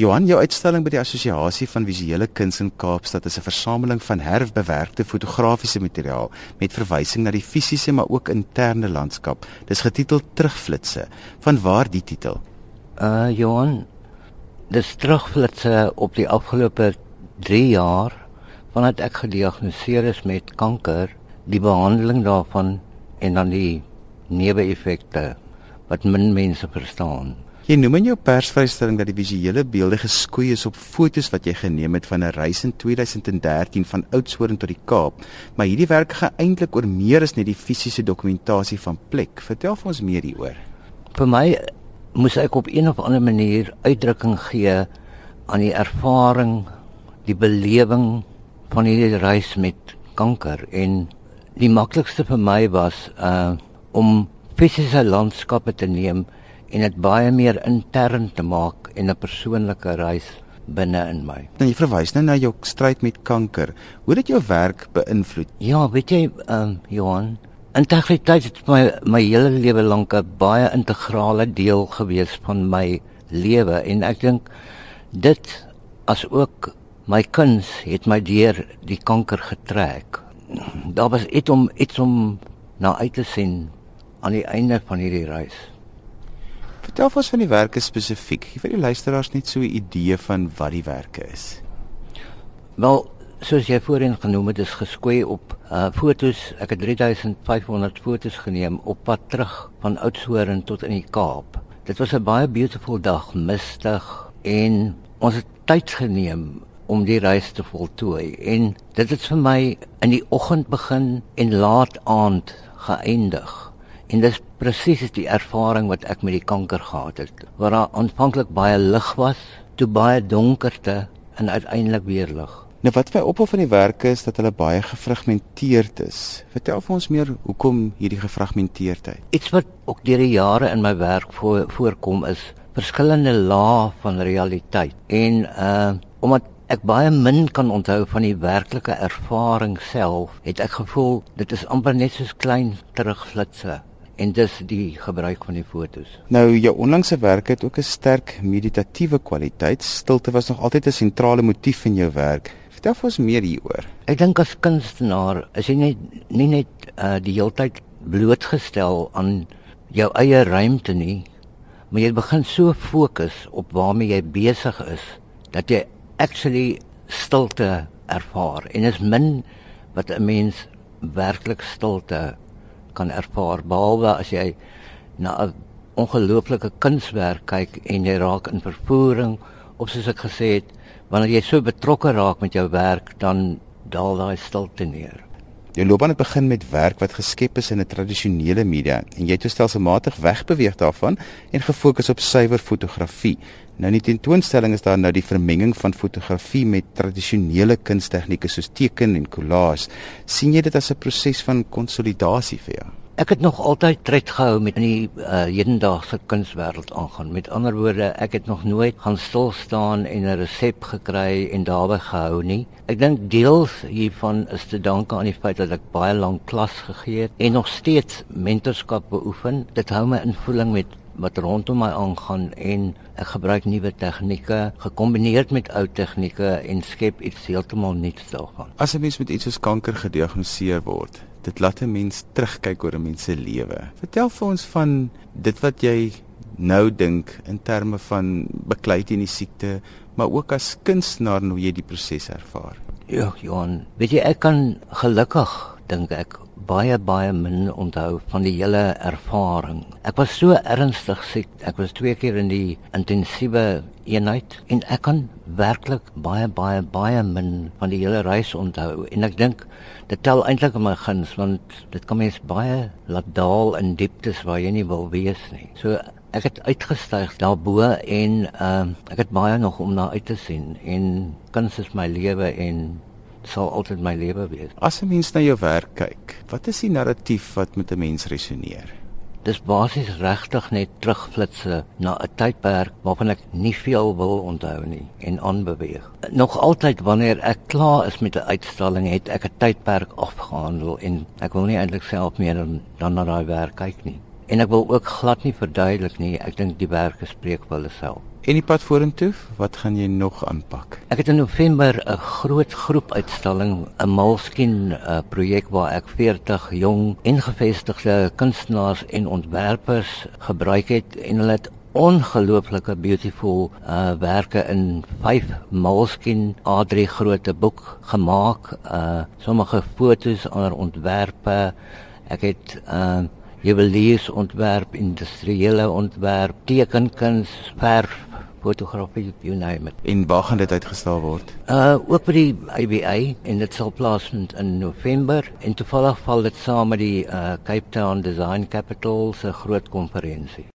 Johan, jou uitstalling by die Assosiasie van Visuele Kuns in Kaapstad is 'n versameling van herfbewerkte fotografiese materiaal met verwysing na die fisiese maar ook interne landskap. Dis getiteld Terugflitsse. Van waar die titel? Uh Johan, dis terugflitsse op die afgelope 3 jaar vandat ek gediagnoseer is met kanker, die behandeling daarvan en dan die neeweffekte wat min mense verstaan. Jy noem in jou persvrystelling dat die visuele beelde geskoei is op fotos wat jy geneem het van 'n reis in 2013 van Oudtshoorn tot die Kaap, maar hierdie werk gaan eintlik oor meer as net die fisiese dokumentasie van plek. Vertel vir ons meer hieroor. Vir my moes ek op een of ander manier uitdrukking gee aan die ervaring, die belewing van hierdie reis met kanker en die maklikste vir my was uh om fisiese landskappe te neem en dit baie meer intern te maak en 'n persoonlike reis binne in my. Nou jy verwys nou na jou stryd met kanker. Hoe het jou werk beïnvloed? Ja, weet jy, ehm um, Johan, integriteit het my my hele lewe lank 'n baie integrale deel gewees van my lewe en ek dink dit as ook my kuns het my deur die kanker getrek. Daar was iets om iets om na uit te sien aan die einde van hierdie reis. Vertel ons van die werke spesifiek. Gee vir die luisteraars net so 'n idee van wat die werke is. Wel, soos jy voorheen genoem het, is geskoei op uh fotos. Ek het 3500 fotos geneem op pad terug van Oudtshoorn tot in die Kaap. Dit was 'n baie beautiful dag, mistig en ons het tyd geneem om die reis te voltooi en dit het vir my in die oggend begin en laat aand geëindig. En dis presies die ervaring wat ek met die kanker gehad het. Waar daar aanvanklik baie lig was, toe baie donkerte en uiteindelik weer lig. Nou wat my ophou van die werke is dat hulle baie gefragmenteerd is. Vertel vir ons meer hoekom hierdie gefragmenteerdheid. Iets wat ook deur die jare in my werk voor, voorkom is verskillende lae van realiteit. En uh omdat ek baie min kan onthou van die werklike ervaring self, het ek gevoel dit is amper net soos klein terugflitsse en dis die gebruik van die fotos. Nou jou onlangse werk het ook 'n sterk meditatiewe kwaliteit. Stilte was nog altyd 'n sentrale motief in jou werk. Vertel vir ons meer hieroor. Ek dink as kunstenaar is jy net nie net uh, die heeltyd blootgestel aan jou eie ruimte nie, maar jy begin so fokus op waarmee jy besig is dat jy actually stilte ervaar en is min wat 'n mens werklik stilte kan ervaar behalwe as jy na 'n ongelooflike kunswerk kyk en jy raak in vervoering of soos ek gesê het wanneer jy so betrokke raak met jou werk dan daal daai stilte neer. Jou loopbaan het begin met werk wat geskep is in 'n tradisionele media en jy het stelselmatig wegbeweeg daarvan en gefokus op suiwer fotografie. Nou in die tentoonstelling is daar nou die vermenging van fotografie met tradisionele kunstegnieke soos teken en collage. sien jy dit as 'n proses van konsolidasie vir jou? Ek het nog altyd tred gehou met die uh, hedendaagse kunswêreld aangaan. Met ander woorde, ek het nog nooit gaan stil staan en 'n resep gekry en daarby gehou nie. Ek dink deels hiervan is te danke aan die feit dat ek baie lank klas gegee het en nog steeds mentorskap beoefen. Dit hou my in voeling met wat rondom my aangaan en ek gebruik nuwe tegnieke gekombineer met ou tegnieke en skep iets heeltemal nuuts daarvan. As 'n mens met iets soos kanker gediagnoseer word, dit laat 'n mens terugkyk oor 'n mens se lewe. Vertel vir ons van dit wat jy nou dink in terme van beklei teen die siekte, maar ook as kunstenaar hoe jy die proses ervaar. Ja, Johan, weet jy ek kan gelukkig dink ek baie baie min onthou van die hele ervaring. Ek was so ernstig siek. Ek was twee keer in die intensiewe eenheid en ek kan werklik baie baie baie min van die hele reis onthou en ek dink dit tel eintlik in my guns want dit kan mens baie laat daal in dieptes waar jy nie wil wees nie. So ek het uitgestyg daarbo en uh, ek het baie nog om na uit te sien en kuns is my lewe en sal altyd my lewe wees. As 'n mens na jou werk kyk, wat is die narratief wat met 'n mens resoneer? Dis basies regtig net terugflitsse na 'n tydperk waarvan ek nie veel wil onthou nie en aanbeweeg. Nog altyd wanneer ek klaar is met 'n uitstalling, het ek 'n tydperk afgehandel en ek wil nie eintlik self meer dan, dan na daai werk kyk nie. En ek wil ook glad nie verduidelik nie. Ek dink die werke spreek vir hulle self. En die pad vorentoe, wat gaan jy nog aanpak? Ek het in November 'n groot groep uitstalling, 'n Moleskine uh, projek waar ek 40 jong ingevestigde kunstenaars en ontwerpers gebruik het en hulle het ongelooflike beautiful uh werke in 5 Moleskine A3 grootte boek gemaak. Uh sommige fotos, ander ontwerpe. Ek het uh juweliers ontwerp, industriële ontwerp, tekenkuns, verf, fotografie, you name it. En waar gaan dit uitgestal word? Uh ook by die IBA en dit sal plaasvind in November en toevallig val dit saam met die uh Cape Town Design Capital se groot konferensie.